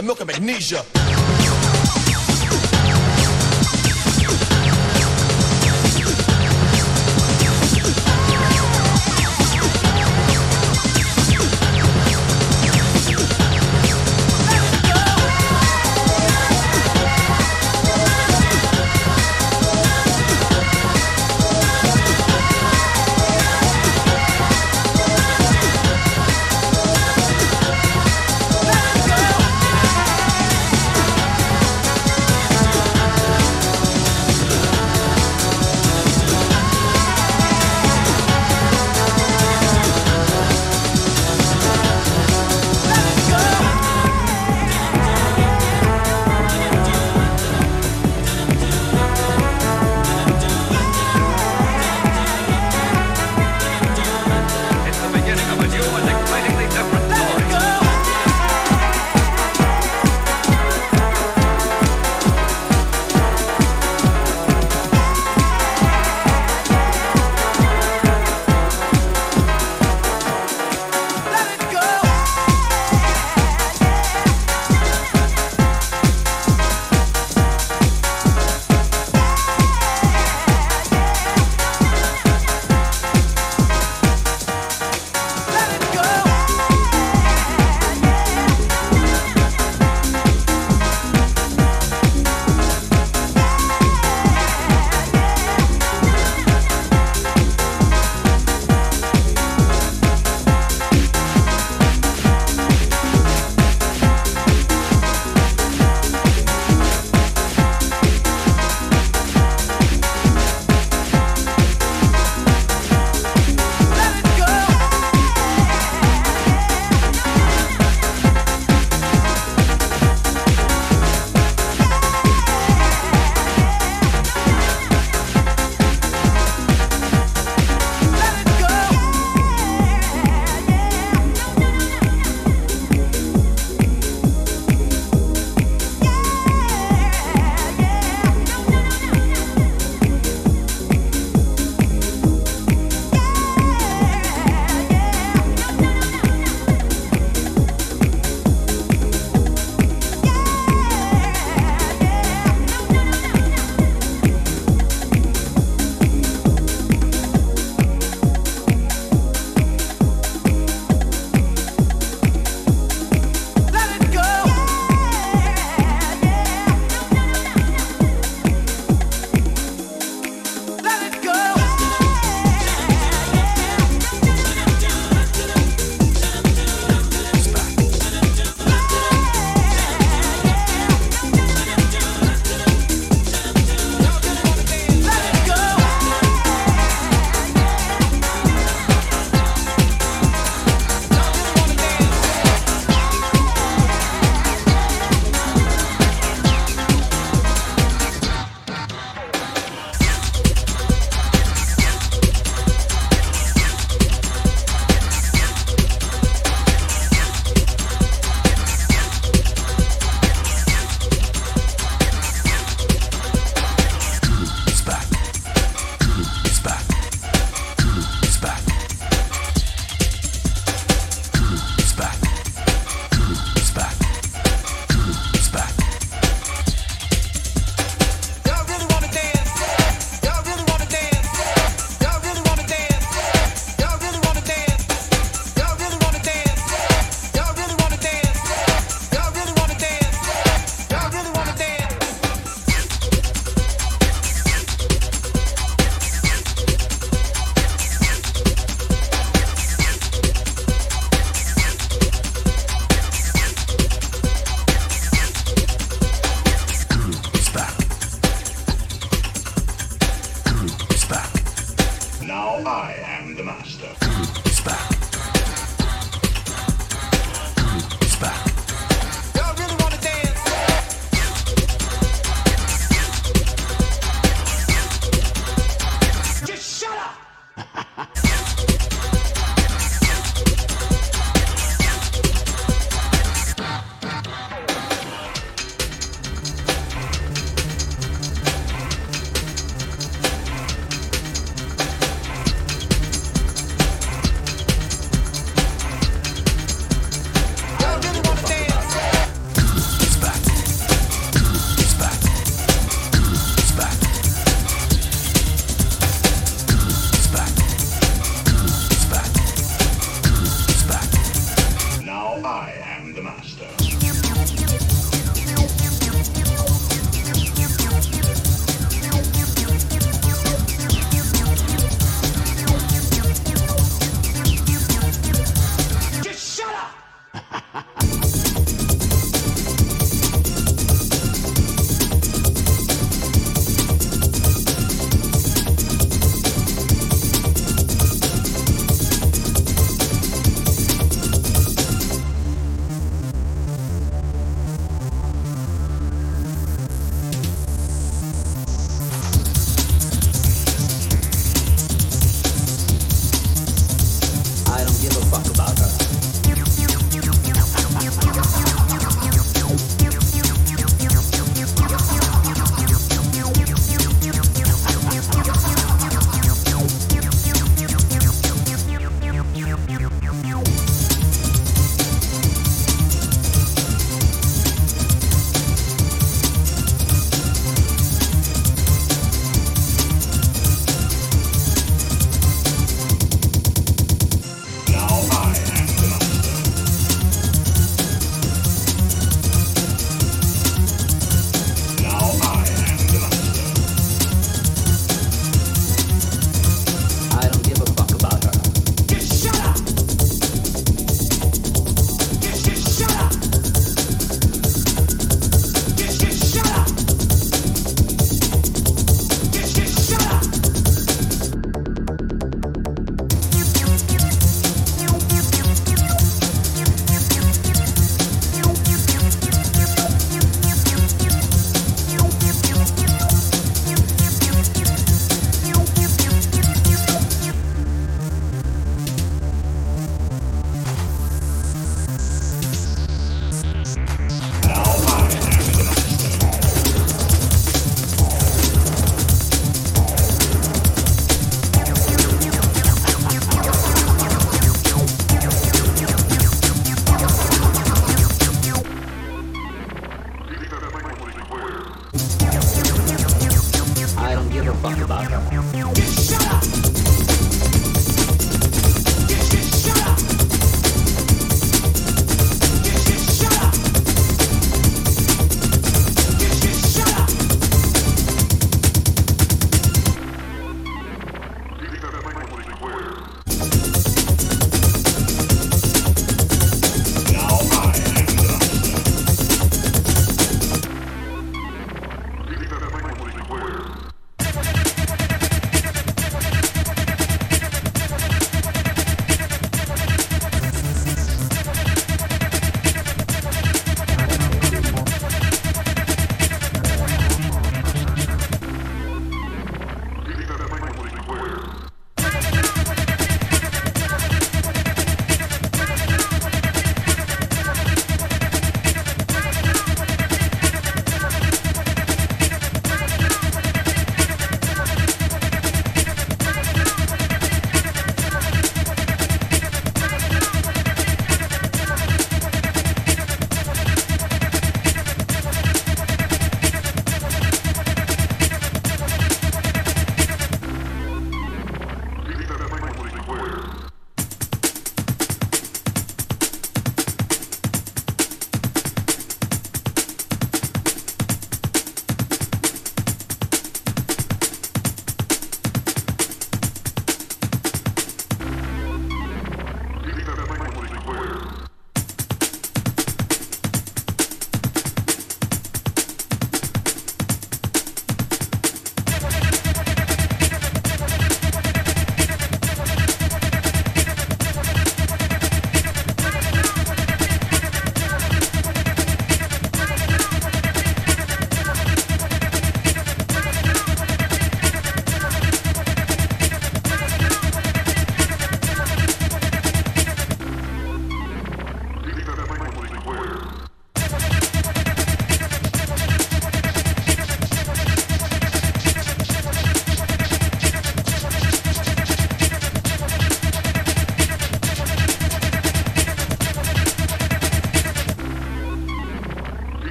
Like milk and magnesia.